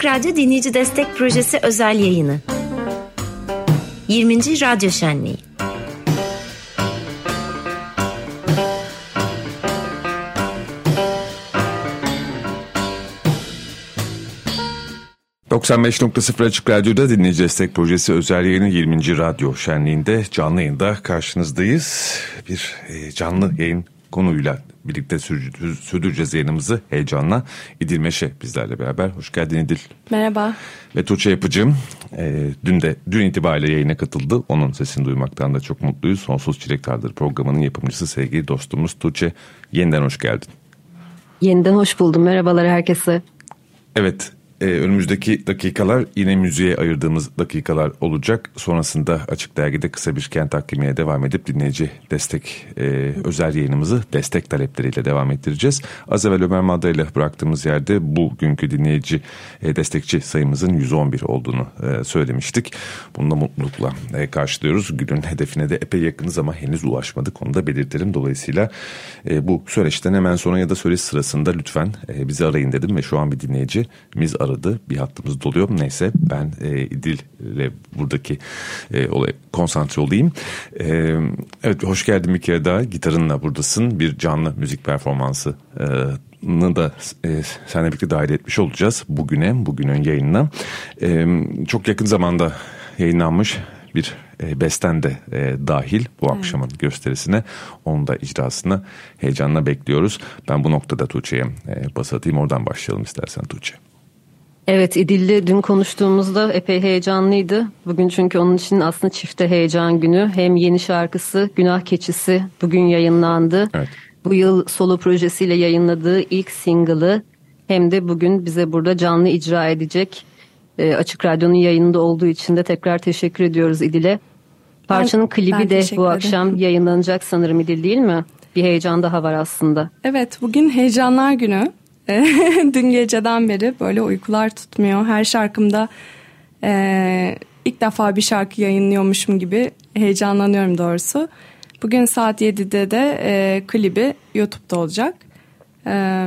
Açık Radyo Dinleyici Destek Projesi özel yayını. 20. Radyo Şenliği. ...95.0 Açık Radyo'da dinleyici destek projesi özel yayını 20. Radyo Şenliği'nde canlı yayında karşınızdayız. Bir e, canlı yayın konuyla birlikte sürdüreceğiz yayınımızı heyecanla. İdil Meşe bizlerle beraber. Hoş geldin İdil. Merhaba. Ve Tuğçe Yapıcım e, dün de dün itibariyle yayına katıldı. Onun sesini duymaktan da çok mutluyuz. Sonsuz Çilek Tardır programının yapımcısı sevgili dostumuz Tuğçe. Yeniden hoş geldin. Yeniden hoş buldum. Merhabalar herkese. Evet ee, önümüzdeki dakikalar yine müziğe ayırdığımız dakikalar olacak. Sonrasında Açık Dergi'de kısa bir kent hakimiyeye devam edip dinleyici destek e, özel yayınımızı destek talepleriyle devam ettireceğiz. Az evvel Ömer Madra ile bıraktığımız yerde bugünkü dinleyici e, destekçi sayımızın 111 olduğunu e, söylemiştik. Bunu da mutlulukla e, karşılıyoruz. Günün hedefine de epey yakınız ama henüz ulaşmadık. Onu da belirtelim. Dolayısıyla e, bu süreçten hemen sonra ya da süreç sırasında lütfen e, bizi arayın dedim ve şu an bir dinleyicimiz aradı aradı. Bir hattımız doluyor. Neyse ben e, İdil ile buradaki e, olaya konsantre olayım. E, evet hoş geldin bir kere daha. Gitarınla buradasın. Bir canlı müzik performansı e, da e, seninle birlikte dahil etmiş olacağız bugüne, bugünün yayınına. E, çok yakın zamanda yayınlanmış bir e, besten de e, dahil bu evet. akşamın gösterisine. Onun da icrasını heyecanla bekliyoruz. Ben bu noktada Tuğçe'ye e, bas atayım. Oradan başlayalım istersen Tuğçe. Evet İdil'le dün konuştuğumuzda epey heyecanlıydı. Bugün çünkü onun için aslında çifte heyecan günü. Hem yeni şarkısı Günah Keçisi bugün yayınlandı. Evet. Bu yıl solo projesiyle yayınladığı ilk single'ı hem de bugün bize burada canlı icra edecek. E, Açık Radyo'nun yayınında olduğu için de tekrar teşekkür ediyoruz İdil'e. Parçanın ben, klibi ben de bu akşam yayınlanacak sanırım İdil değil mi? Bir heyecan daha var aslında. Evet bugün heyecanlar günü. Dün geceden beri böyle uykular tutmuyor. Her şarkımda e, ilk defa bir şarkı yayınlıyormuşum gibi heyecanlanıyorum doğrusu. Bugün saat 7'de de e, klibi YouTube'da olacak. E,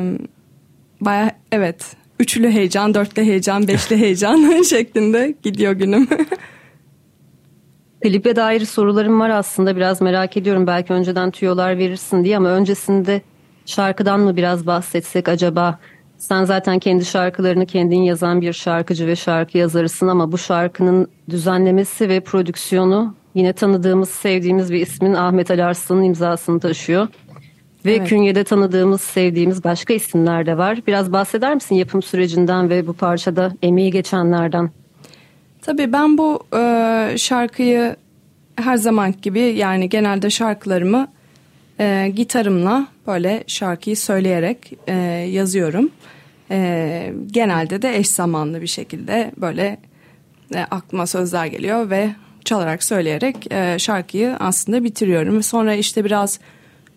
Baya evet üçlü heyecan, dörtlü heyecan, beşli heyecan şeklinde gidiyor günüm. Klibe dair sorularım var aslında biraz merak ediyorum. Belki önceden tüyolar verirsin diye ama öncesinde şarkıdan mı biraz bahsetsek acaba? Sen zaten kendi şarkılarını kendin yazan bir şarkıcı ve şarkı yazarısın ama bu şarkının düzenlemesi ve prodüksiyonu yine tanıdığımız, sevdiğimiz bir ismin Ahmet Ali Arslan'ın imzasını taşıyor. Ve evet. künyede tanıdığımız, sevdiğimiz başka isimler de var. Biraz bahseder misin yapım sürecinden ve bu parçada emeği geçenlerden? Tabii ben bu e, şarkıyı her zaman gibi yani genelde şarkılarımı e, gitarımla böyle şarkıyı söyleyerek e, yazıyorum. E, genelde de eş zamanlı bir şekilde böyle e, aklıma sözler geliyor ve çalarak söyleyerek e, şarkıyı aslında bitiriyorum. Sonra işte biraz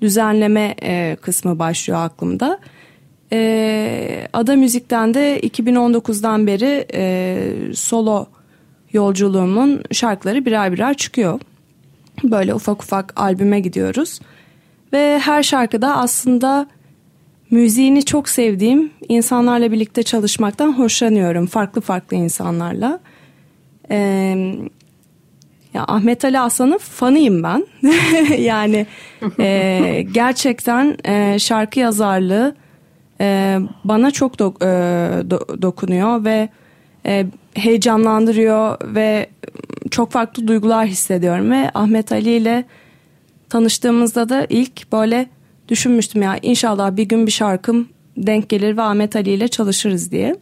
düzenleme e, kısmı başlıyor aklımda. E, Ada Müzik'ten de 2019'dan beri e, solo yolculuğumun şarkıları birer birer çıkıyor. Böyle ufak ufak albüme gidiyoruz. Ve her şarkıda aslında müziğini çok sevdiğim insanlarla birlikte çalışmaktan hoşlanıyorum. Farklı farklı insanlarla. Ee, ya Ahmet Ali Aslan'ın fanıyım ben. yani e, gerçekten e, şarkı yazarlığı e, bana çok do, e, do, dokunuyor ve e, heyecanlandırıyor ve çok farklı duygular hissediyorum ve Ahmet Ali ile tanıştığımızda da ilk böyle düşünmüştüm ya inşallah bir gün bir şarkım denk gelir ve Ahmet Ali ile çalışırız diye.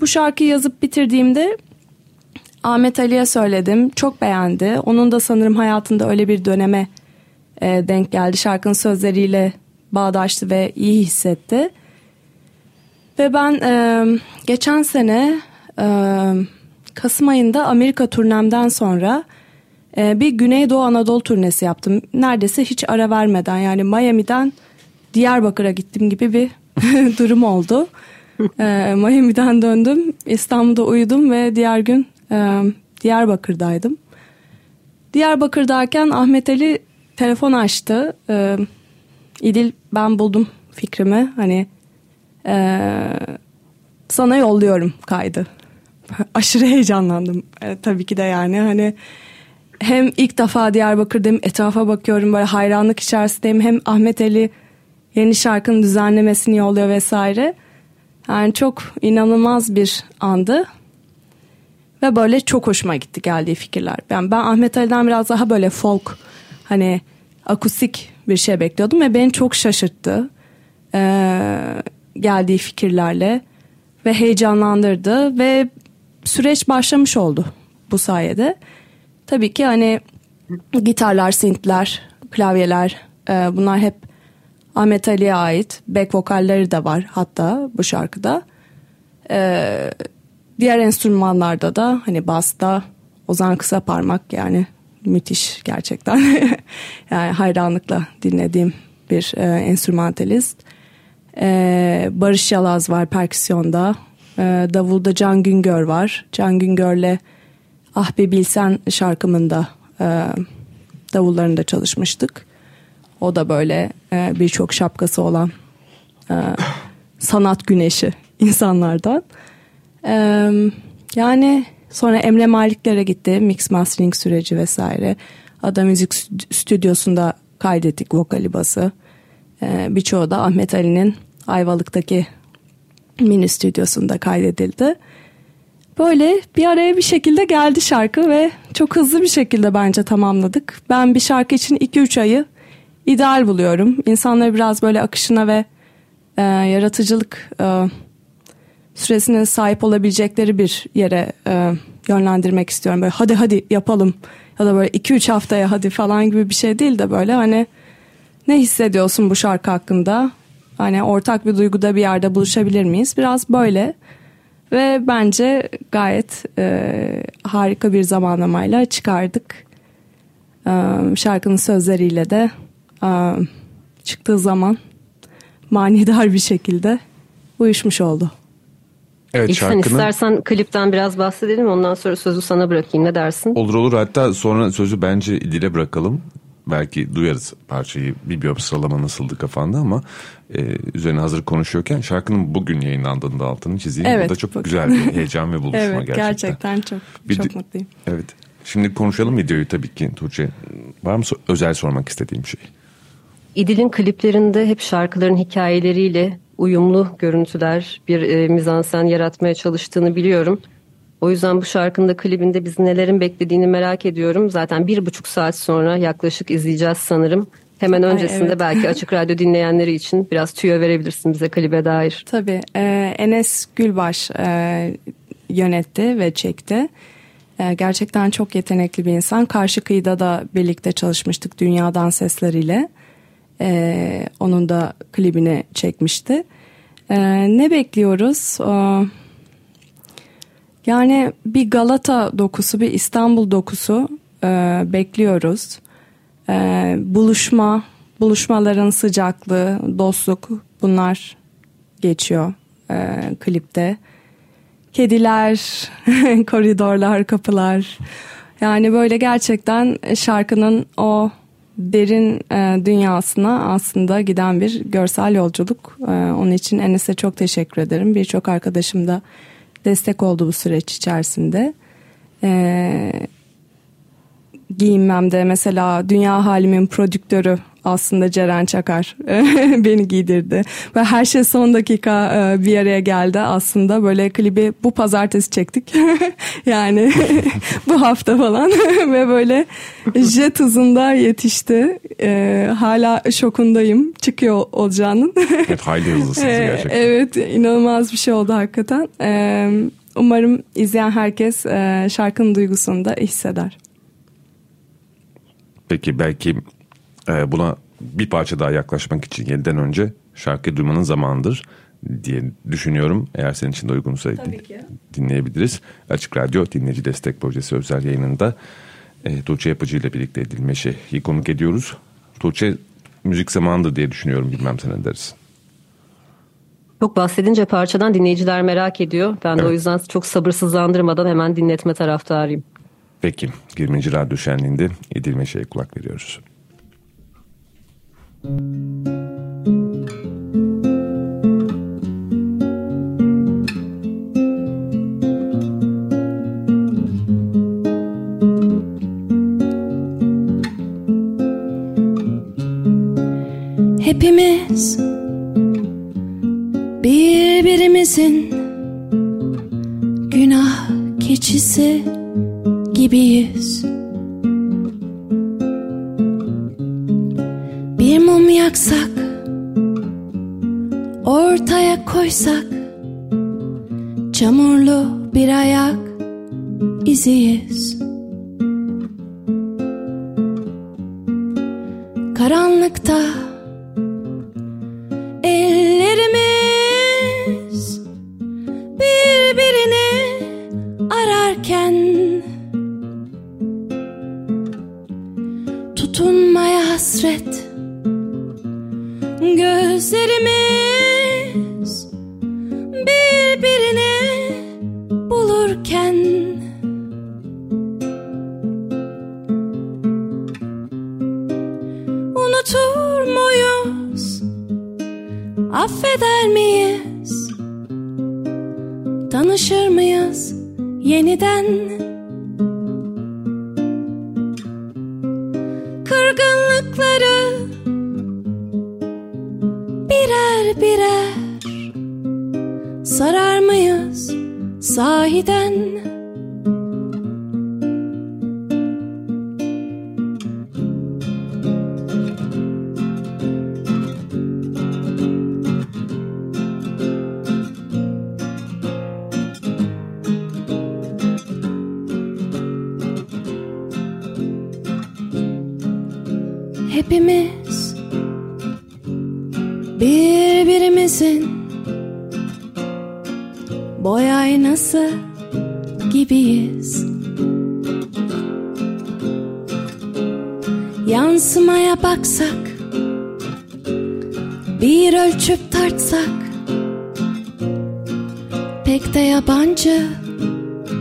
Bu şarkıyı yazıp bitirdiğimde Ahmet Ali'ye söyledim. Çok beğendi. Onun da sanırım hayatında öyle bir döneme e, denk geldi. Şarkının sözleriyle bağdaştı ve iyi hissetti. Ve ben e, geçen sene e, Kasım ayında Amerika turnemden sonra e, bir Güneydoğu Anadolu turnesi yaptım. Neredeyse hiç ara vermeden yani Miami'den Diyarbakır'a gittim gibi bir durum oldu. e, Miami'den döndüm, İstanbul'da uyudum ve diğer gün e, Diyarbakır'daydım. Diyarbakır'dayken Ahmet Ali telefon açtı. E, İdil ben buldum fikrimi. Hani e, sana yolluyorum kaydı. Aşırı heyecanlandım e, tabii ki de yani hani hem ilk defa Diyarbakır'dayım etrafa bakıyorum böyle hayranlık içerisindeyim hem Ahmet Ali yeni şarkının düzenlemesini yolluyor vesaire. Yani çok inanılmaz bir andı. Ve böyle çok hoşuma gitti geldiği fikirler. Yani ben Ahmet Ali'den biraz daha böyle folk hani akustik bir şey bekliyordum ve beni çok şaşırttı. Ee, geldiği fikirlerle ve heyecanlandırdı ve süreç başlamış oldu bu sayede. Tabii ki hani gitarlar, synthler, klavyeler e, bunlar hep Ahmet Ali'ye ait. Back vokalleri de var hatta bu şarkıda. E, diğer enstrümanlarda da hani basta Ozan Kısa Parmak yani müthiş gerçekten. yani hayranlıkla dinlediğim bir e, enstrümantalist. E, Barış Yalaz var perküsyonda. E, davulda Can Güngör var. Can Güngör'le Ah Be Bilsen şarkımında e, davullarında çalışmıştık. O da böyle e, birçok şapkası olan e, sanat güneşi insanlardan. E, yani sonra Emre Maliklere gitti. Mix mastering süreci vesaire. Ada Müzik Stüdyosu'nda kaydettik vokali bası. E, birçoğu da Ahmet Ali'nin Ayvalık'taki mini stüdyosunda kaydedildi. Böyle bir araya bir şekilde geldi şarkı ve çok hızlı bir şekilde bence tamamladık. Ben bir şarkı için 2-3 ayı ideal buluyorum. İnsanları biraz böyle akışına ve e, yaratıcılık e, süresine sahip olabilecekleri bir yere e, yönlendirmek istiyorum. Böyle hadi hadi yapalım ya da böyle 2-3 haftaya hadi falan gibi bir şey değil de böyle hani ne hissediyorsun bu şarkı hakkında? Hani ortak bir duyguda bir yerde buluşabilir miyiz? Biraz böyle ve bence gayet e, harika bir zamanlamayla çıkardık. E, şarkının sözleriyle de e, çıktığı zaman manidar bir şekilde uyuşmuş oldu. Evet, İhsan şarkının... istersen klipten biraz bahsedelim ondan sonra sözü sana bırakayım ne dersin? Olur olur hatta sonra sözü bence dile bırakalım belki duyarız parçayı bir biyop sıralama nasıldı kafanda ama e, üzerine hazır konuşuyorken şarkının bugün yayınlandığında altını çizeyim. Evet, Bu da çok bugün. güzel bir heyecan ve buluşma evet, gerçekten. Gerçekten çok bir, çok mutluyum. Evet. Şimdi konuşalım videoyu tabii ki Tuğçe. Var mı özel sormak istediğim şey? İdil'in kliplerinde hep şarkıların hikayeleriyle uyumlu görüntüler, bir e, mizansen yaratmaya çalıştığını biliyorum. O yüzden bu şarkının da klibinde biz nelerin beklediğini merak ediyorum. Zaten bir buçuk saat sonra yaklaşık izleyeceğiz sanırım. Hemen öncesinde Ay, evet. belki Açık Radyo dinleyenleri için biraz tüyo verebilirsin bize klibe dair. Tabii. E, Enes Gülbaş e, yönetti ve çekti. E, gerçekten çok yetenekli bir insan. Karşı kıyıda da birlikte çalışmıştık Dünyadan Sesleriyle. E, onun da klibini çekmişti. E, ne bekliyoruz? E, yani bir Galata dokusu, bir İstanbul dokusu e, bekliyoruz. E, buluşma, buluşmaların sıcaklığı, dostluk bunlar geçiyor e, klipte. Kediler, koridorlar, kapılar. Yani böyle gerçekten şarkının o derin e, dünyasına aslında giden bir görsel yolculuk. E, onun için Enes'e çok teşekkür ederim. Birçok arkadaşım da destek oldu bu süreç içerisinde. Ee, giyinmemde mesela Dünya Halimin prodüktörü aslında Ceren Çakar beni giydirdi. Ve her şey son dakika e, bir araya geldi aslında. Böyle klibi bu pazartesi çektik. yani bu hafta falan. Ve böyle jet hızında yetişti. E, hala şokundayım çıkıyor olacağının. evet hayli hızlısınız e, gerçekten. Evet inanılmaz bir şey oldu hakikaten. Umarım izleyen herkes şarkının duygusunu da hisseder. Peki belki e, buna bir parça daha yaklaşmak için yeniden önce şarkı duymanın zamanıdır diye düşünüyorum. Eğer senin için de uygunsa dinleyebiliriz. Açık Radyo Dinleyici Destek Projesi özel yayınında e, Tuğçe Yapıcı ile birlikte Edilmeşe'yi konuk ediyoruz. Tuğçe müzik zamanıdır diye düşünüyorum bilmem sen ne dersin. Çok bahsedince parçadan dinleyiciler merak ediyor. Ben evet. de o yüzden çok sabırsızlandırmadan hemen dinletme taraftarıyım. Peki 20. Radyo Şenliği'nde Edilmeşe'ye kulak veriyoruz. Hepimiz birbirimizin günah keçisi gibiyiz. Yaksak, ortaya koysak, çamurlu bir ayak iziyiz. Karanlıkta ellerimiz birbirini ararken tutunmaya hasret bir ölçüp tartsak, pek de yabancı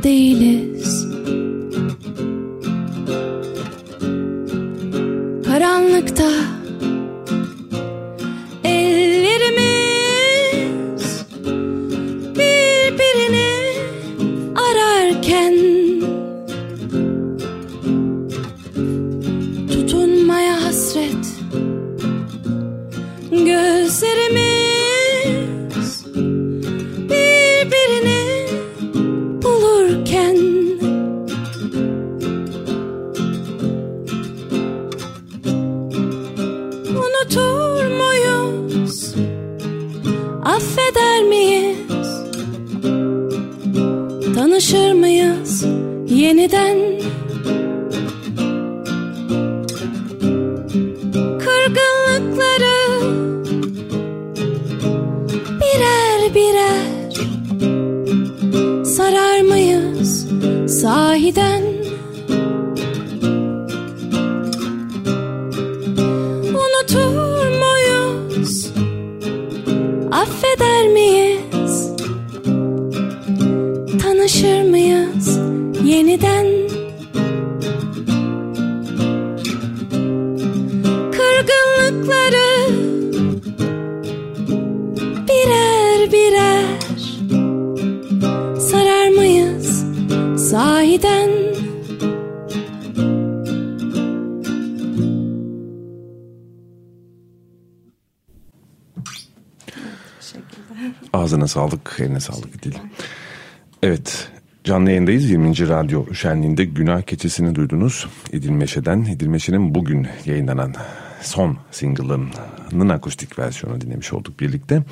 değiliz. Karanlıkta tanışır mıyız yeniden kırgınlıkları birer birer sarar mıyız sahiden Ağzına sağlık, eline sağlık diyelim. Evet, canlı yayındayız. 20. Radyo Şenliği'nde Günah Keçisi'ni duydunuz. İdil Meşe'den. İdil Meşe'nin bugün yayınlanan son single'ının akustik versiyonu dinlemiş olduk birlikte.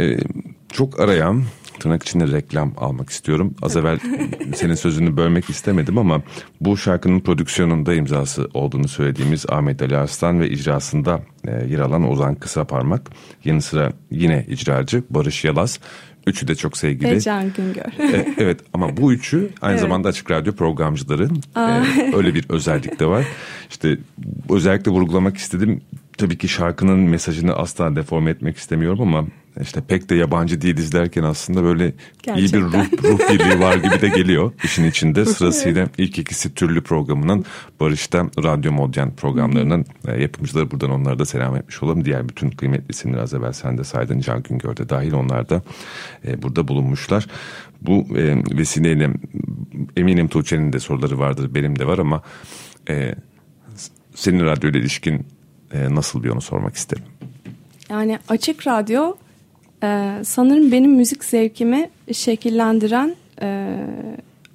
Ee, çok arayan tırnak içinde reklam almak istiyorum. Az evvel senin sözünü bölmek istemedim ama bu şarkının prodüksiyonunda imzası olduğunu söylediğimiz Ahmet Ali Arslan ve icrasında e, yer alan Ozan Kısaparmak. Yanı sıra yine icracı Barış Yalaz. Üçü de çok sevgili. Ve Can Güngör. E, evet ama bu üçü aynı Evet. zamanda açık radyo programcıları. E, öyle bir özellik de var. İşte özellikle vurgulamak istedim. Tabii ki şarkının mesajını asla deforme etmek istemiyorum ama işte pek de yabancı değiliz derken aslında böyle iyi bir ruh, ruh birliği var gibi de geliyor işin içinde. Sırasıyla ilk ikisi türlü programının Barış'ta Radyo Modern programlarının e, yapımcıları buradan onlara da selam etmiş olalım. Diğer bütün kıymetli isimler az evvel sen de saydın Can Güngör de dahil onlar da e, burada bulunmuşlar. Bu e, vesileyle eminim Tuğçe'nin de soruları vardır benim de var ama e, senin radyoyla ilişkin e, nasıl bir onu sormak isterim. Yani açık radyo e, sanırım benim müzik zevkimi şekillendiren e,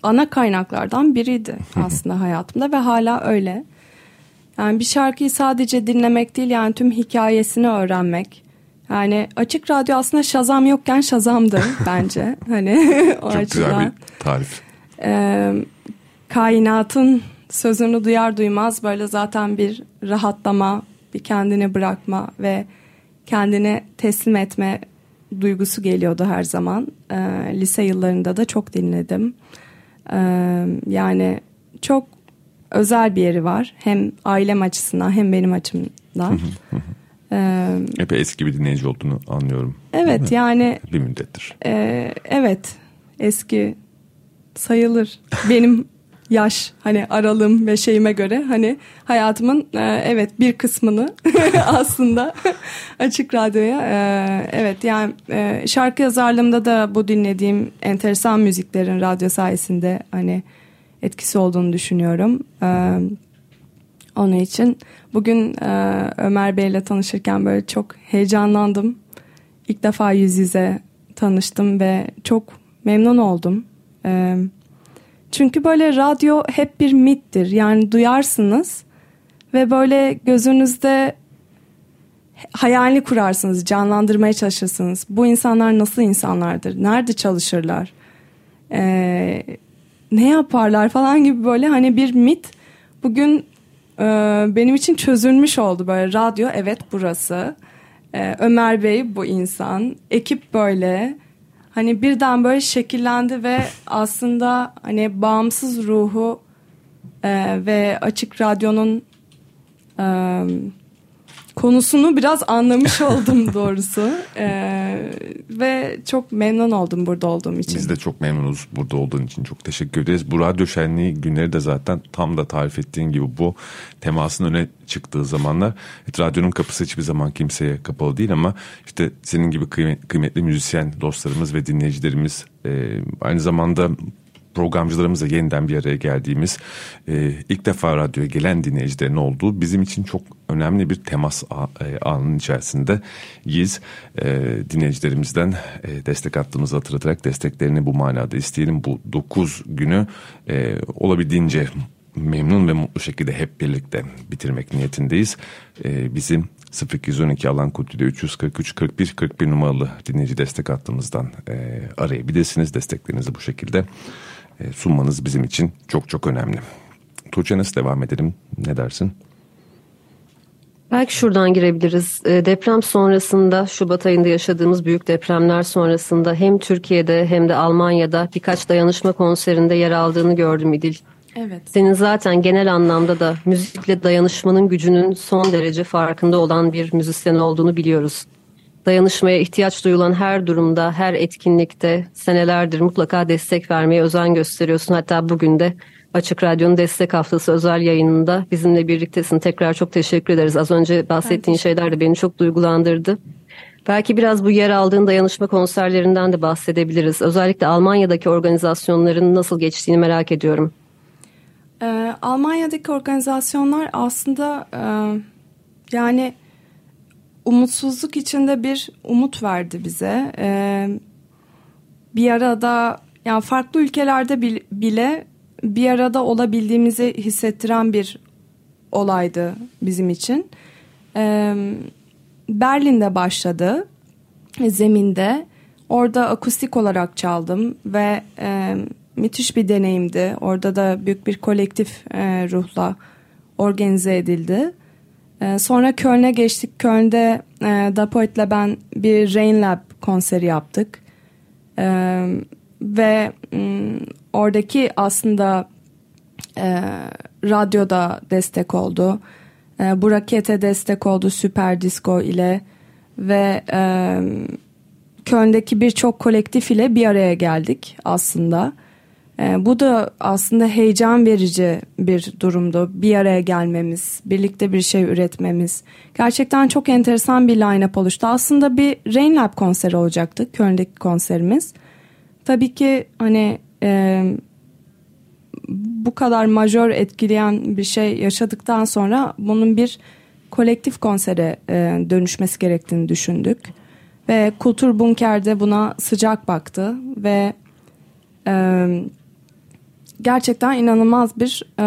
ana kaynaklardan biriydi aslında hayatımda ve hala öyle. Yani bir şarkıyı sadece dinlemek değil yani tüm hikayesini öğrenmek. Yani açık radyo aslında şazam yokken şazamdı bence. Hani o Çok açıdan. güzel bir tarif. E, kainatın sözünü duyar duymaz böyle zaten bir rahatlama, bir kendini bırakma ve kendini teslim etme duygusu geliyordu her zaman. E, lise yıllarında da çok dinledim. E, yani çok özel bir yeri var. Hem ailem açısından hem benim açımdan. ee, Epey eski bir dinleyici olduğunu anlıyorum. Evet yani. Bir müddettir. E, evet eski sayılır. Benim yaş hani aralığım ve şeyime göre hani hayatımın e, evet bir kısmını aslında açık radyoya e, evet yani e, şarkı yazarlığımda da bu dinlediğim enteresan müziklerin radyo sayesinde hani etkisi olduğunu düşünüyorum. E, onun için bugün e, Ömer Bey ile tanışırken böyle çok heyecanlandım. İlk defa yüz yüze tanıştım ve çok memnun oldum. Evet çünkü böyle radyo hep bir mittir. Yani duyarsınız ve böyle gözünüzde hayalini kurarsınız, canlandırmaya çalışırsınız. Bu insanlar nasıl insanlardır? Nerede çalışırlar? Ee, ne yaparlar falan gibi böyle hani bir mit. Bugün e, benim için çözülmüş oldu böyle radyo evet burası. Ee, Ömer Bey bu insan. Ekip böyle hani birden böyle şekillendi ve aslında hani bağımsız ruhu e, ve açık radyonun e, konusunu biraz anlamış oldum doğrusu ee, ve çok memnun oldum burada olduğum için. Biz de çok memnunuz burada olduğun için çok teşekkür ederiz. Bu radyo şenliği günleri de zaten tam da tarif ettiğin gibi bu temasın öne çıktığı zamanlar. Evet, radyonun kapısı hiçbir zaman kimseye kapalı değil ama işte senin gibi kıymet, kıymetli müzisyen dostlarımız ve dinleyicilerimiz e, aynı zamanda programcılarımızla yeniden bir araya geldiğimiz e, ilk defa radyoya gelen dinleyicilerin olduğu bizim için çok önemli bir temas e, anının içerisinde yiz e, dinleyicilerimizden e, destek attığımızı hatırlatarak desteklerini bu manada isteyelim. Bu 9 günü e, olabildiğince memnun ve mutlu şekilde hep birlikte bitirmek niyetindeyiz. E, bizim 0212 alan koduyla 343 41 41 numaralı dinleyici destek hattımızdan e, arayabilirsiniz. Desteklerinizi bu şekilde e, sunmanız bizim için çok çok önemli. Tuğçe nasıl devam edelim? Ne dersin? Belki şuradan girebiliriz. E, deprem sonrasında Şubat ayında yaşadığımız büyük depremler sonrasında hem Türkiye'de hem de Almanya'da birkaç dayanışma konserinde yer aldığını gördüm İdil. Evet. Senin zaten genel anlamda da müzikle dayanışmanın gücünün son derece farkında olan bir müzisyen olduğunu biliyoruz dayanışmaya ihtiyaç duyulan her durumda, her etkinlikte senelerdir mutlaka destek vermeye özen gösteriyorsun. Hatta bugün de Açık Radyo'nun destek haftası özel yayınında bizimle birliktesin. Tekrar çok teşekkür ederiz. Az önce bahsettiğin şeyler de beni çok duygulandırdı. Belki biraz bu yer aldığın dayanışma konserlerinden de bahsedebiliriz. Özellikle Almanya'daki organizasyonların nasıl geçtiğini merak ediyorum. Ee, Almanya'daki organizasyonlar aslında e, yani umutsuzluk içinde bir umut verdi bize. Ee, bir arada yani farklı ülkelerde bile bir arada olabildiğimizi hissettiren bir olaydı bizim için. Ee, Berlin'de başladı zeminde. Orada akustik olarak çaldım ve e, müthiş bir deneyimdi. Orada da büyük bir kolektif e, ruhla organize edildi. Ee, sonra Köln'e geçtik. Köln'de e, Dapoet'le ben bir Rain Lab konseri yaptık. Ee, ve m, oradaki aslında e, radyoda destek oldu. E, Burakete destek oldu Süper Disco ile ve e, Köln'deki birçok kolektif ile bir araya geldik aslında. E, bu da aslında heyecan verici bir durumdu. Bir araya gelmemiz, birlikte bir şey üretmemiz. Gerçekten çok enteresan bir line-up oluştu. Aslında bir Rain Lab konseri olacaktı Köln'deki konserimiz. Tabii ki hani e, bu kadar majör etkileyen bir şey yaşadıktan sonra bunun bir kolektif konsere e, dönüşmesi gerektiğini düşündük. Ve Kultur Bunker'de buna sıcak baktı ve e, gerçekten inanılmaz bir e,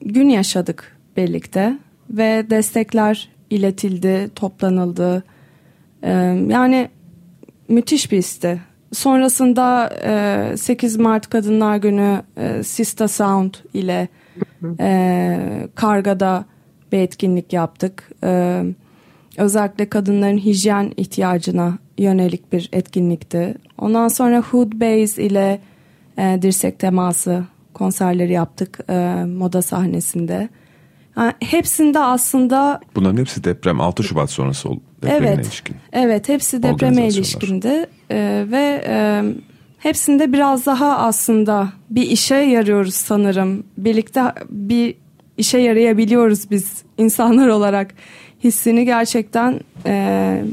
gün yaşadık birlikte ve destekler iletildi, toplanıldı. E, yani müthiş bir histi. Sonrasında e, 8 Mart Kadınlar Günü e, Sista Sound ile e, Karga'da bir etkinlik yaptık. E, özellikle kadınların hijyen ihtiyacına yönelik bir etkinlikti. Ondan sonra Hood Base ile e, dirsek teması konserleri yaptık e, moda sahnesinde. Yani hepsinde aslında... Bunların hepsi deprem 6 Şubat sonrası oldu. Evet, ilişkin. evet hepsi depreme ilişkindi e, ve e, hepsinde biraz daha aslında bir işe yarıyoruz sanırım. Birlikte bir işe yarayabiliyoruz biz insanlar olarak hissini gerçekten e,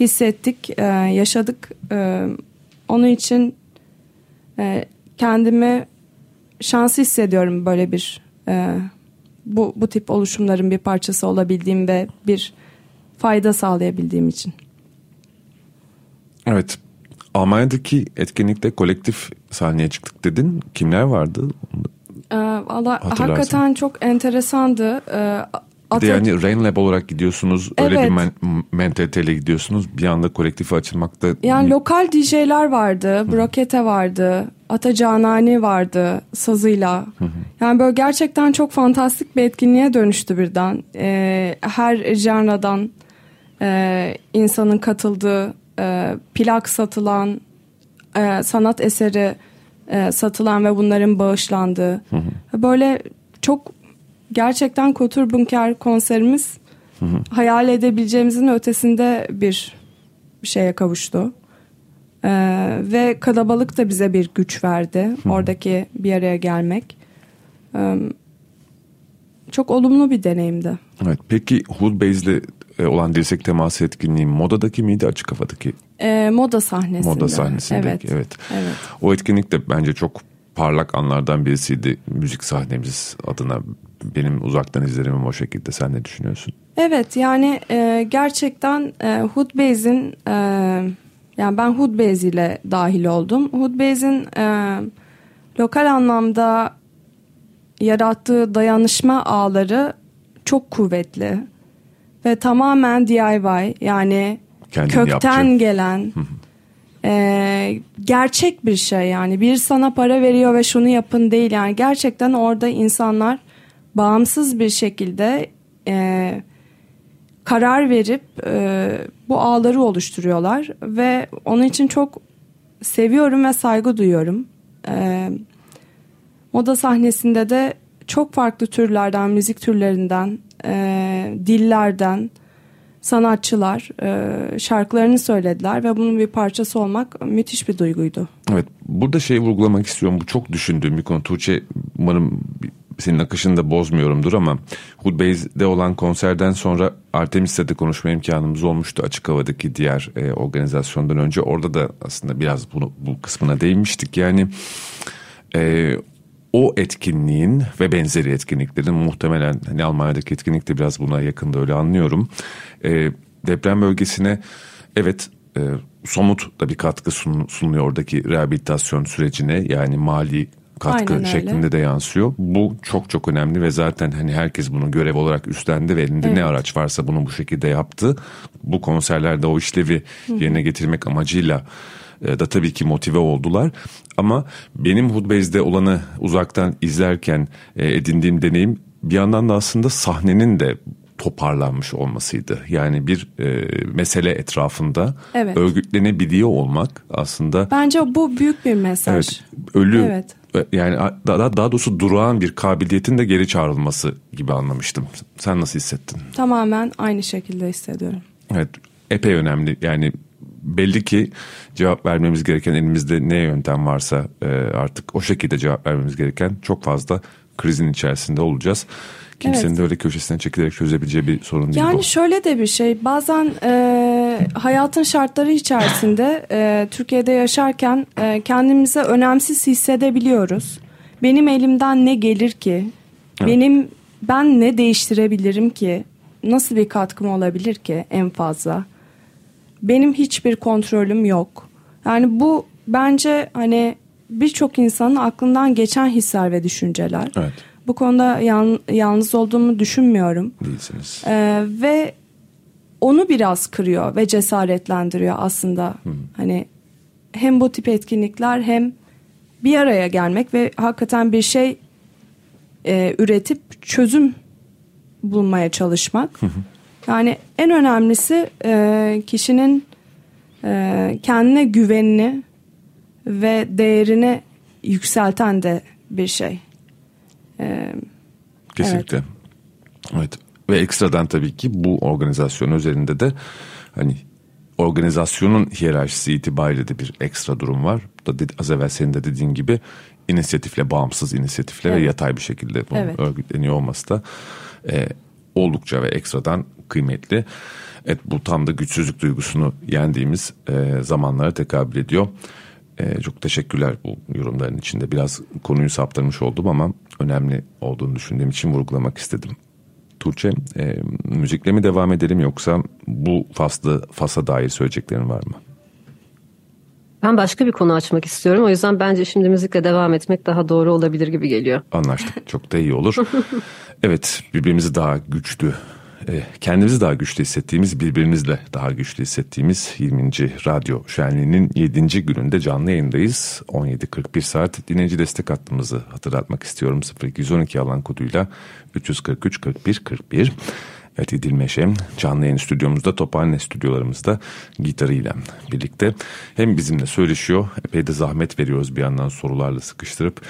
hissettik, e, yaşadık. E, onun için e, kendimi şanslı hissediyorum böyle bir e, bu bu tip oluşumların bir parçası olabildiğim ve bir fayda sağlayabildiğim için. Evet. Almanya'daki etkinlikte kolektif sahneye çıktık dedin. Kimler vardı? Ee, Valla hakikaten çok enteresandı. Ee, de yani Rain Lab olarak gidiyorsunuz. Öyle evet. bir men mentaliteyle gidiyorsunuz. Bir anda kolektife açılmakta. Yani lokal DJ'ler vardı. Brokete vardı. Ata Canani vardı sazıyla. Yani böyle gerçekten çok fantastik bir etkinliğe dönüştü birden. Ee, her janradan e, insanın katıldığı e, plak satılan e, sanat eseri e, satılan ve bunların bağışlandığı hı hı. böyle çok gerçekten Kotur Bunker konserimiz hı hı. hayal edebileceğimizin ötesinde bir şeye kavuştu. Ee, ve kalabalık da bize bir güç verdi. Hı. Oradaki bir araya gelmek. Ee, çok olumlu bir deneyimdi. Evet. Peki Hood Base'le e, olan dirsek teması etkinliği modadaki miydi açık havadaki? E, moda sahnesinde. Moda sahnesindeki evet. evet. evet. O etkinlik de bence çok parlak anlardan birisiydi müzik sahnemiz adına. Benim uzaktan izlerimim o şekilde. Sen ne düşünüyorsun? Evet yani e, gerçekten e, Hood Base'in e, yani ben Hood Base ile dahil oldum. Hood Base'in e, lokal anlamda yarattığı dayanışma ağları çok kuvvetli ve tamamen DIY yani Kendin kökten yapacak. gelen e, gerçek bir şey yani bir sana para veriyor ve şunu yapın değil yani gerçekten orada insanlar bağımsız bir şekilde e, karar verip e, bu ağları oluşturuyorlar ve onun için çok seviyorum ve saygı duyuyorum. E, moda sahnesinde de çok farklı türlerden, müzik türlerinden e, dillerden sanatçılar e, şarkılarını söylediler ve bunun bir parçası olmak müthiş bir duyguydu. Evet burada şey vurgulamak istiyorum bu çok düşündüğüm bir konu Tuğçe umarım senin akışını da bozmuyorumdur ama Hood Base'de olan konserden sonra Artemis'te konuşma imkanımız olmuştu açık havadaki diğer e, organizasyondan önce. Orada da aslında biraz bunu bu kısmına değinmiştik. Yani e, o etkinliğin ve benzeri etkinliklerin muhtemelen hani Almanya'daki etkinlik de biraz buna yakında öyle anlıyorum. E, deprem bölgesine evet e, somut da bir katkı sun, sunuyor oradaki rehabilitasyon sürecine. Yani mali katkı şeklinde de yansıyor. Bu çok çok önemli ve zaten hani herkes bunu görev olarak üstlendi ve elinde evet. ne araç varsa bunu bu şekilde yaptı. Bu konserlerde o işlevi yerine getirmek amacıyla e, da tabii ki motive oldular. Ama benim Hoodbase'de olanı uzaktan izlerken e, edindiğim deneyim bir yandan da aslında sahnenin de toparlanmış olmasıydı. Yani bir e, mesele etrafında evet. örgütlenebiliyor olmak aslında. Bence bu büyük bir mesaj. Evet, ölü evet. E, yani daha, daha doğrusu durağan bir kabiliyetin de geri çağrılması gibi anlamıştım. Sen nasıl hissettin? Tamamen aynı şekilde hissediyorum. Evet epey önemli yani belli ki cevap vermemiz gereken elimizde ne yöntem varsa e, artık o şekilde cevap vermemiz gereken çok fazla krizin içerisinde olacağız. Kimsenin evet. de öyle köşesine çekilerek çözebileceği bir sorun değil yani bu. şöyle de bir şey bazen e, hayatın şartları içerisinde e, Türkiye'de yaşarken e, kendimizi önemsiz hissedebiliyoruz. Benim elimden ne gelir ki? Evet. Benim ben ne değiştirebilirim ki? Nasıl bir katkım olabilir ki en fazla? Benim hiçbir kontrolüm yok. Yani bu bence hani birçok insanın aklından geçen hisler ve düşünceler. Evet. Bu konuda yan, yalnız olduğumu düşünmüyorum. Değilsiniz. Ee, ve onu biraz kırıyor ve cesaretlendiriyor aslında. Hı. Hani hem bu tip etkinlikler hem bir araya gelmek ve hakikaten bir şey e, üretip çözüm bulmaya çalışmak. Hı hı. Yani en önemlisi e, kişinin e, kendine güvenini ve değerini yükselten de bir şey. E, Kesinlikle. Evet. evet. Ve ekstradan tabii ki bu organizasyon üzerinde de hani organizasyonun hiyerarşisi itibariyle de bir ekstra durum var. Da az evvel senin de dediğin gibi inisiyatifle, bağımsız inisiyatifle evet. ve yatay bir şekilde bunun evet. örgütleniyor olması da e, oldukça ve ekstradan kıymetli. Evet bu tam da güçsüzlük duygusunu yendiğimiz e, zamanlara tekabül ediyor. E, çok teşekkürler bu yorumların içinde. Biraz konuyu saptırmış oldum ama önemli olduğunu düşündüğüm için vurgulamak istedim. Tuğçe, e, müzikle mi devam edelim yoksa bu faslı fasa dair söyleyeceklerin var mı? Ben başka bir konu açmak istiyorum. O yüzden bence şimdi müzikle devam etmek daha doğru olabilir gibi geliyor. Anlaştık. Çok da iyi olur. evet, birbirimizi daha güçlü kendimizi daha güçlü hissettiğimiz, birbirimizle daha güçlü hissettiğimiz 20. Radyo Şenliği'nin 7. gününde canlı yayındayız. 17.41 saat dinleyici destek hattımızı hatırlatmak istiyorum. 0212 alan koduyla 343 41 41. Evet İdil Meşe canlı yayın stüdyomuzda Tophane stüdyolarımızda gitarıyla birlikte hem bizimle söyleşiyor epey de zahmet veriyoruz bir yandan sorularla sıkıştırıp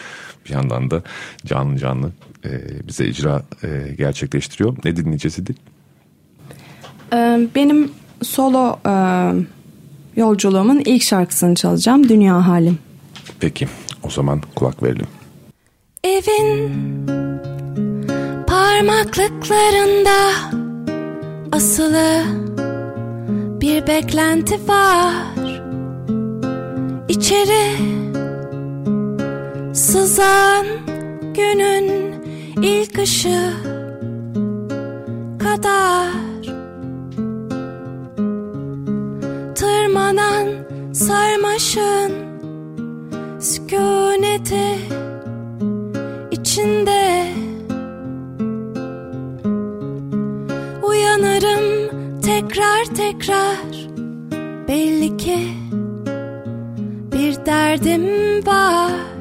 bir yandan da canlı canlı e, bize icra e, gerçekleştiriyor. Ne dinleyeceğiz İdil? Ee, benim solo e, yolculuğumun ilk şarkısını çalacağım Dünya Halim. Peki o zaman kulak verelim. Evin parmaklıklarında asılı bir beklenti var. İçeri sızan günün ilk ışığı kadar tırmanan sarmaşın sükuneti içinde tekrar tekrar. Belli ki bir derdim var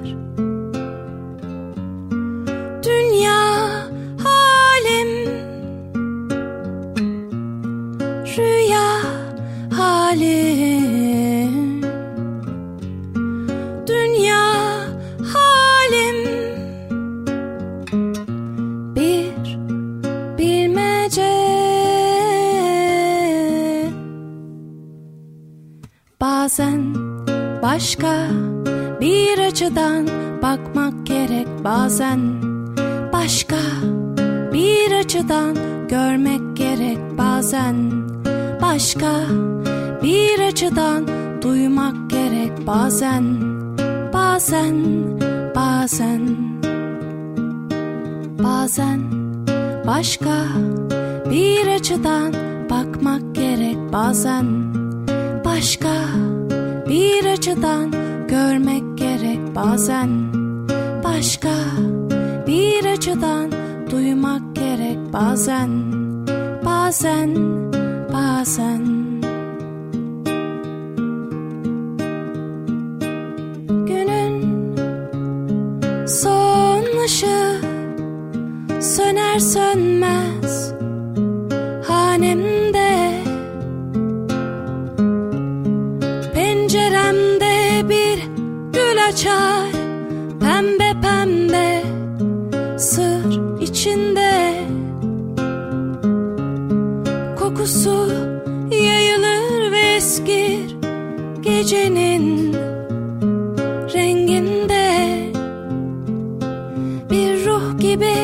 başka bir açıdan bakmak gerek bazen. Başka bir açıdan görmek gerek bazen. Başka bir açıdan duymak gerek bazen. Bazen bazen. Bazen başka bir açıdan bakmak gerek bazen. Başka bir açıdan görmek gerek bazen. Başka bir açıdan duymak gerek bazen. Bazen, bazen. Günün son ışığı söner sönmez kokusu yayılır ve eskir gecenin renginde. Bir ruh gibi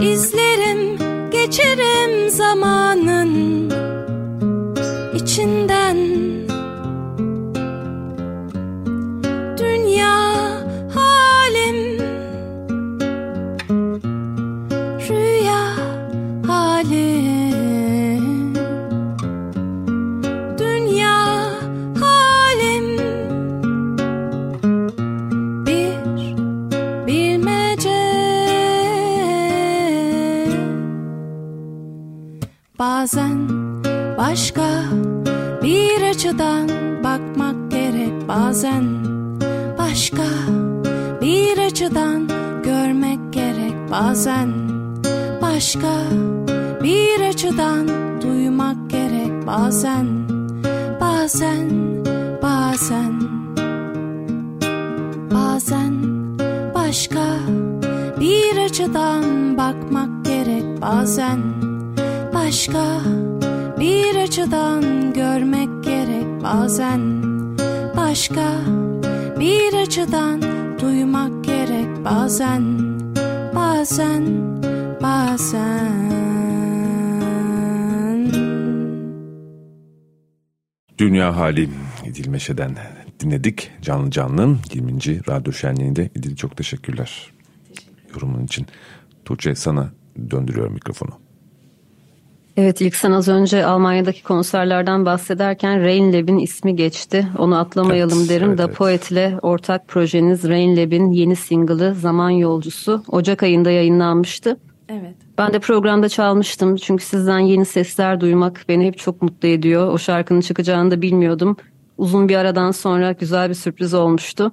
izlerim geçerim zamanın Dünya Hali İdil Meşe'den dinledik canlı canlı 20. Radyo Şenliği'nde. İdil çok teşekkürler yorumun için. Tuğçe sana döndürüyorum mikrofonu. Evet ilk sen az önce Almanya'daki konserlerden bahsederken Rain Lab'in ismi geçti. Onu atlamayalım evet, derim. Evet, da evet. Poet ile ortak projeniz Rain Lab'in yeni single'ı Zaman Yolcusu Ocak ayında yayınlanmıştı. Evet. Ben de programda çalmıştım çünkü sizden yeni sesler duymak beni hep çok mutlu ediyor. O şarkının çıkacağını da bilmiyordum. Uzun bir aradan sonra güzel bir sürpriz olmuştu.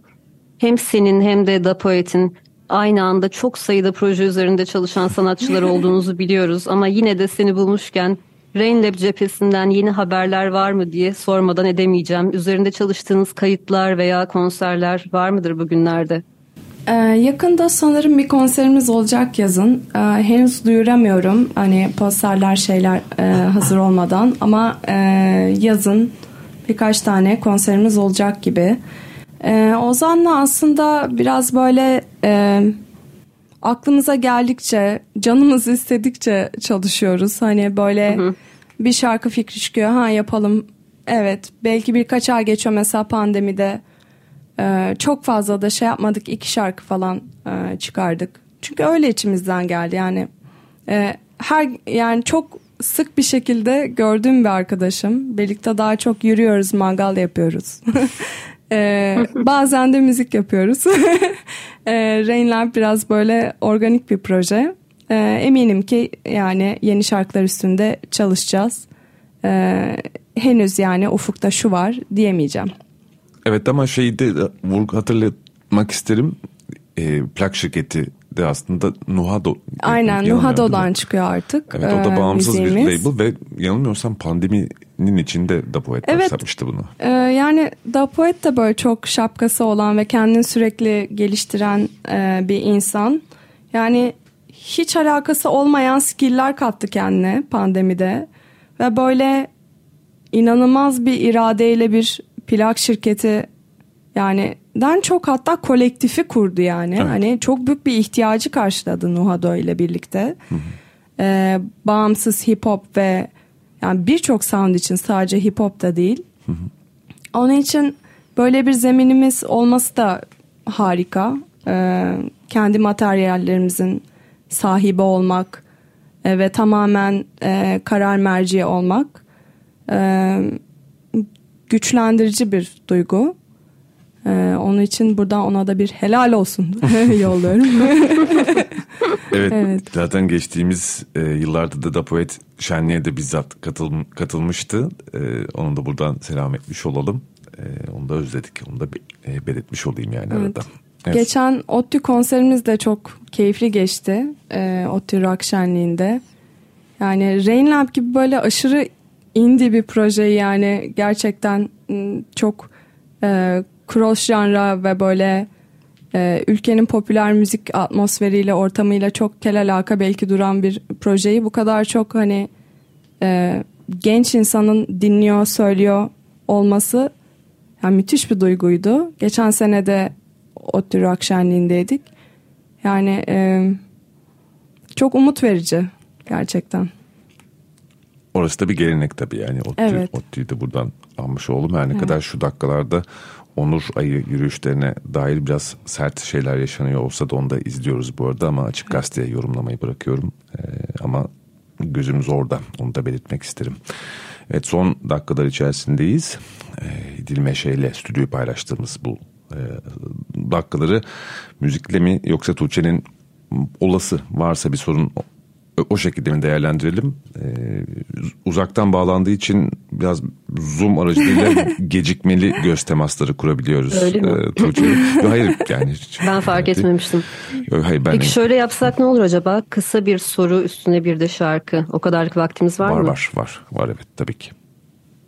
Hem senin hem de Da Poet'in aynı anda çok sayıda proje üzerinde çalışan sanatçılar olduğunuzu biliyoruz. Ama yine de seni bulmuşken Rain Lab cephesinden yeni haberler var mı diye sormadan edemeyeceğim. Üzerinde çalıştığınız kayıtlar veya konserler var mıdır bugünlerde? Ee, yakında sanırım bir konserimiz olacak yazın. Ee, henüz duyuramıyorum. Hani posterler şeyler e, hazır olmadan ama e, yazın birkaç tane konserimiz olacak gibi. Ee, Ozan'la aslında biraz böyle e, aklımıza geldikçe, canımız istedikçe çalışıyoruz. Hani böyle bir şarkı fikri çıkıyor. Ha yapalım. Evet. Belki birkaç ay geçiyor mesela pandemide. Ee, çok fazla da şey yapmadık. iki şarkı falan e, çıkardık. Çünkü öyle içimizden geldi. Yani e, her yani çok sık bir şekilde gördüğüm bir arkadaşım. Birlikte daha çok yürüyoruz, mangal yapıyoruz. Ee, bazen de müzik yapıyoruz. e, Rain Lamp biraz böyle organik bir proje. Ee, eminim ki yani yeni şarkılar üstünde çalışacağız. Ee, henüz yani ufukta şu var diyemeyeceğim. Evet ama şeyi de vurgu hatırlatmak isterim. E, plak şirketi de aslında Nuhado. Aynen Nuhado'dan çıkıyor artık. Evet o da e, bağımsız müziğimiz. bir label ve yanılmıyorsam pandeminin içinde da Poet Evet. başlatmıştı bunu. Ee, yani Da Poet de böyle çok şapkası olan ve kendini sürekli geliştiren e, bir insan. Yani hiç alakası olmayan skill'ler kattı kendine pandemide. Ve böyle inanılmaz bir iradeyle bir plak şirketi yani den çok hatta kolektifi kurdu yani. Evet. Hani çok büyük bir ihtiyacı karşıladı Nuhado ile birlikte. Ee, bağımsız hip hop ve yani birçok sound için sadece hip hop da değil. Onun için böyle bir zeminimiz olması da harika. Ee, kendi materyallerimizin sahibi olmak e, ve tamamen e, karar merci olmak e, güçlendirici bir duygu. E, onun için buradan ona da bir helal olsun yolluyorum. Evet, Evet. zaten geçtiğimiz e, yıllarda da Da Poet Şenliğe de bizzat katıl, katılmıştı. E, onu da buradan selam etmiş olalım. E, onu da özledik. Onu da e, belirtmiş olayım yani Evet. arada. Evet. Geçen ODTÜ konserimiz de çok keyifli geçti. E, ODTÜ Rock Şenliği'nde. Yani Rain Lamp gibi böyle aşırı indie bir proje yani gerçekten m, çok e, cross genre ve böyle e, ülkenin popüler müzik atmosferiyle ortamıyla çok kel alaka belki duran bir projeyi bu kadar çok hani e, genç insanın dinliyor söylüyor olması yani müthiş bir duyguydu. Geçen sene de ODTÜ Rock Şenliği'ndeydik. Yani e, çok umut verici gerçekten. Orası da bir gelenek tabii yani. ODTÜ, Evet. ODTÜ'yü de buradan almış oldum. Her ne kadar şu dakikalarda Onur Ayı yürüyüşlerine dair biraz sert şeyler yaşanıyor olsa da onu da izliyoruz bu arada ama açık gazeteye yorumlamayı bırakıyorum. Ee, ama gözümüz orada. Onu da belirtmek isterim. Evet son dakikalar içerisindeyiz. Ee, Dilmeşe ile stüdyoyu paylaştığımız bu e, dakikaları müzikle mi yoksa Tuğçe'nin olası varsa bir sorun o şekilde mi değerlendirelim? Ee, uzaktan bağlandığı için biraz Zoom aracılığıyla gecikmeli göz temasları kurabiliyoruz. Öyle mi? Ee, Hayır yani. Ben fark etmemiştim. Hayır, ben Peki şöyle yapsak ne olur acaba? Kısa bir soru üstüne bir de şarkı. O kadarlık vaktimiz var, var mı? Var var var evet tabii ki.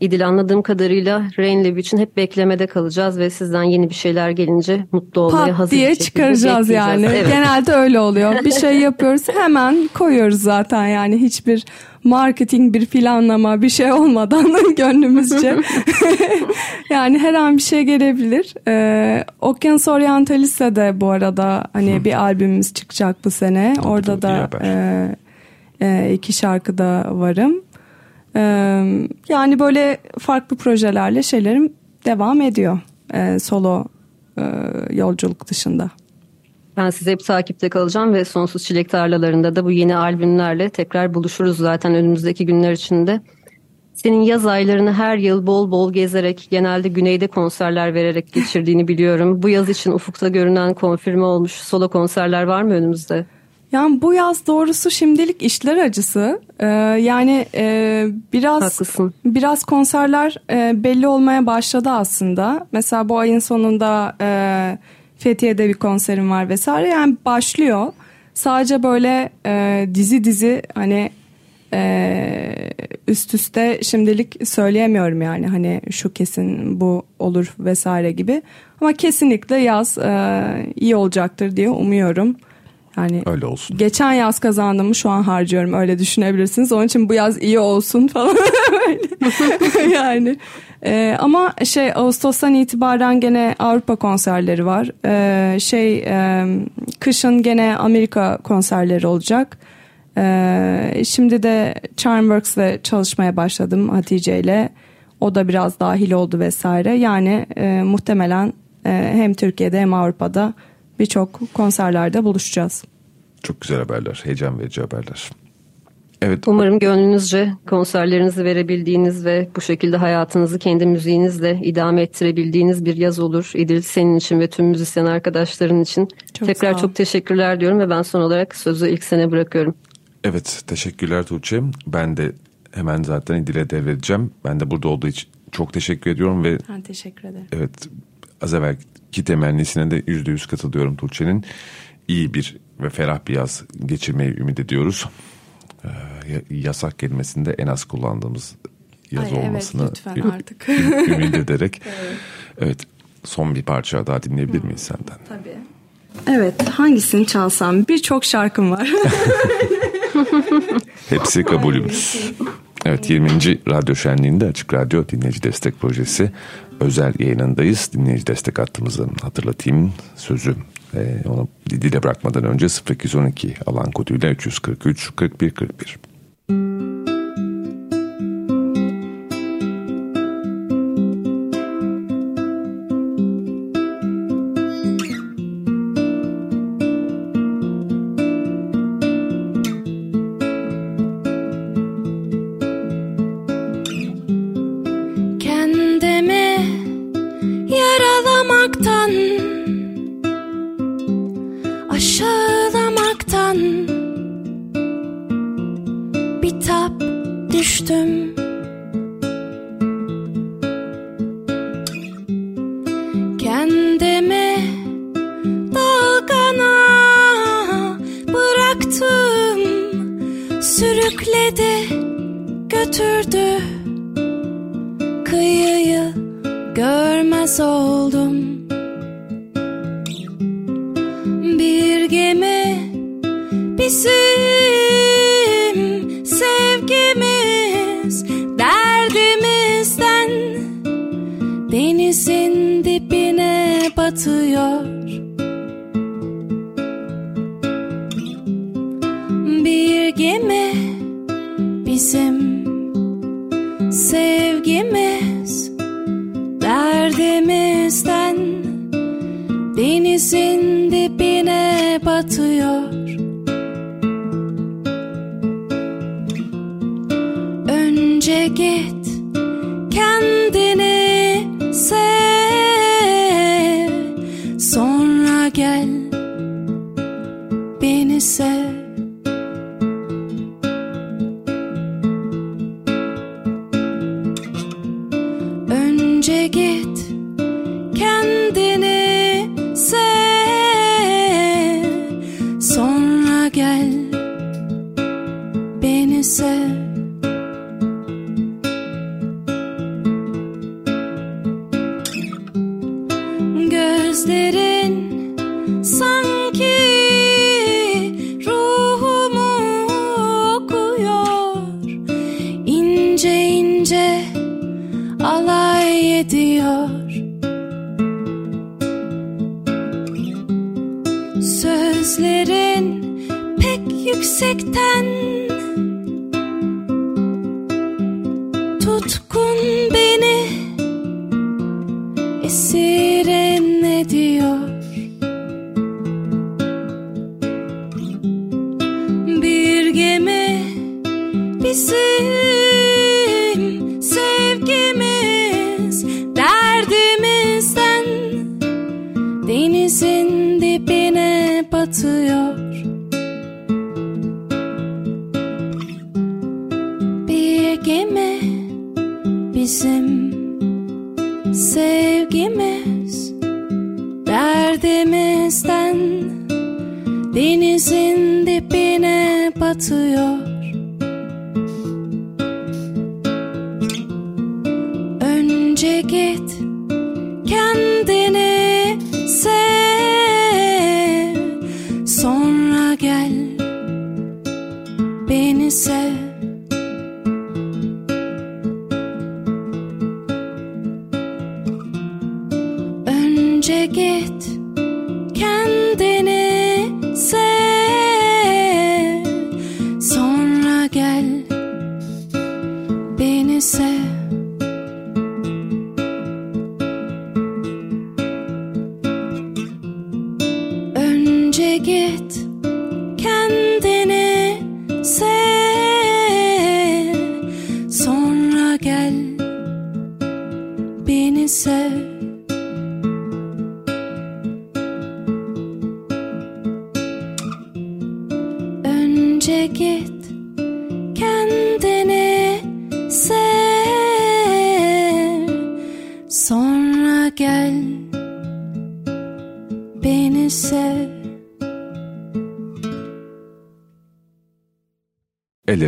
İdil anladığım kadarıyla Rain için hep beklemede kalacağız ve sizden yeni bir şeyler gelince mutlu olmaya Pat hazır diye çıkaracağız yani. Evet. Genelde öyle oluyor. Bir şey yapıyoruz hemen koyuyoruz zaten yani hiçbir marketing bir planlama bir şey olmadan gönlümüzce. yani her an bir şey gelebilir. Ee, Okyanus Orientalis'e de bu arada hani bir albümümüz çıkacak bu sene. Orada da e, e, iki şarkıda varım. Yani böyle farklı projelerle şeylerim devam ediyor solo yolculuk dışında. Ben size hep takipte kalacağım ve Sonsuz Çilek Tarlalarında da bu yeni albümlerle tekrar buluşuruz zaten önümüzdeki günler içinde. Senin yaz aylarını her yıl bol bol gezerek, genelde güneyde konserler vererek geçirdiğini biliyorum. Bu yaz için ufukta görünen konfirme olmuş solo konserler var mı önümüzde? Yani bu yaz doğrusu şimdilik işler acısı. Ee, yani e, biraz Haklısın. biraz konserler e, belli olmaya başladı aslında. Mesela bu ayın sonunda e, Fethiye'de bir konserim var vesaire. Yani başlıyor. Sadece böyle e, dizi dizi hani e, üst üste şimdilik söyleyemiyorum yani hani şu kesin bu olur vesaire gibi. Ama kesinlikle yaz e, iyi olacaktır diye umuyorum. Yani öyle olsun. Geçen yaz kazandığımı şu an harcıyorum öyle düşünebilirsiniz. Onun için bu yaz iyi olsun falan. yani ee, ama şey Ağustos'tan itibaren gene Avrupa konserleri var. Ee, şey e, kışın gene Amerika konserleri olacak. Ee, şimdi de Charmworks'le çalışmaya başladım Hatice ile. O da biraz dahil oldu vesaire. Yani e, muhtemelen e, hem Türkiye'de hem Avrupa'da birçok konserlerde buluşacağız. Çok güzel haberler, heyecan verici haberler. Evet. Umarım gönlünüzce konserlerinizi verebildiğiniz ve bu şekilde hayatınızı kendi müziğinizle idame ettirebildiğiniz bir yaz olur. İdil senin için ve tüm müzisyen arkadaşların için. Çok Tekrar çok teşekkürler diyorum ve ben son olarak sözü ilk sene bırakıyorum. Evet teşekkürler Tuğçe. Ben de hemen zaten İdil'e devredeceğim. Ben de burada olduğu için çok teşekkür ediyorum ve ben teşekkür ederim. Evet az evvelki temennisine de yüzde yüz katılıyorum Tuğçe'nin. iyi bir ve ferah bir yaz geçirmeyi ümit ediyoruz. Ee, yasak kelimesinde en az kullandığımız yaz Ay, olmasını evet, lütfen artık. ümit ederek. evet. evet son bir parça daha dinleyebilir miyiz senden? Tabii. Evet hangisini çalsam birçok şarkım var. Hepsi kabulümüz. Evet 20. Radyo Şenliği'nde Açık Radyo Dinleyici Destek Projesi özel yayınındayız. Dinleyici destek hattımızı hatırlatayım. Sözü e, onu dile bırakmadan önce 0212 alan koduyla 343 41 41. Sözlerin pek yüksekten Tutkun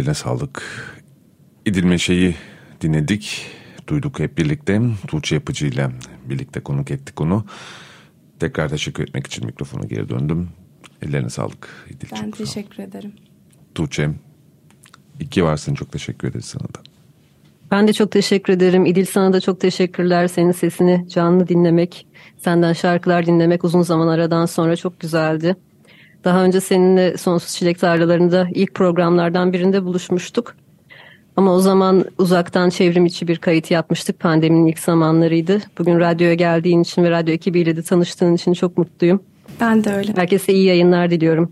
Ellerine sağlık. İdil şeyi dinledik, duyduk hep birlikte. Tuğçe Yapıcı ile birlikte konuk ettik onu. Tekrar teşekkür etmek için mikrofona geri döndüm. Ellerine sağlık İdil'ciğim. Ben teşekkür ederim. Tuğçe, iki varsın çok teşekkür ederiz sana da. Ben de çok teşekkür ederim. İdil sana da çok teşekkürler. Senin sesini canlı dinlemek, senden şarkılar dinlemek uzun zaman aradan sonra çok güzeldi. Daha önce seninle Sonsuz Çilek Tarlaları'nda ilk programlardan birinde buluşmuştuk. Ama o zaman uzaktan çevrim içi bir kayıt yapmıştık. Pandeminin ilk zamanlarıydı. Bugün radyoya geldiğin için ve radyo ekibiyle de tanıştığın için çok mutluyum. Ben de öyle. Herkese iyi yayınlar diliyorum.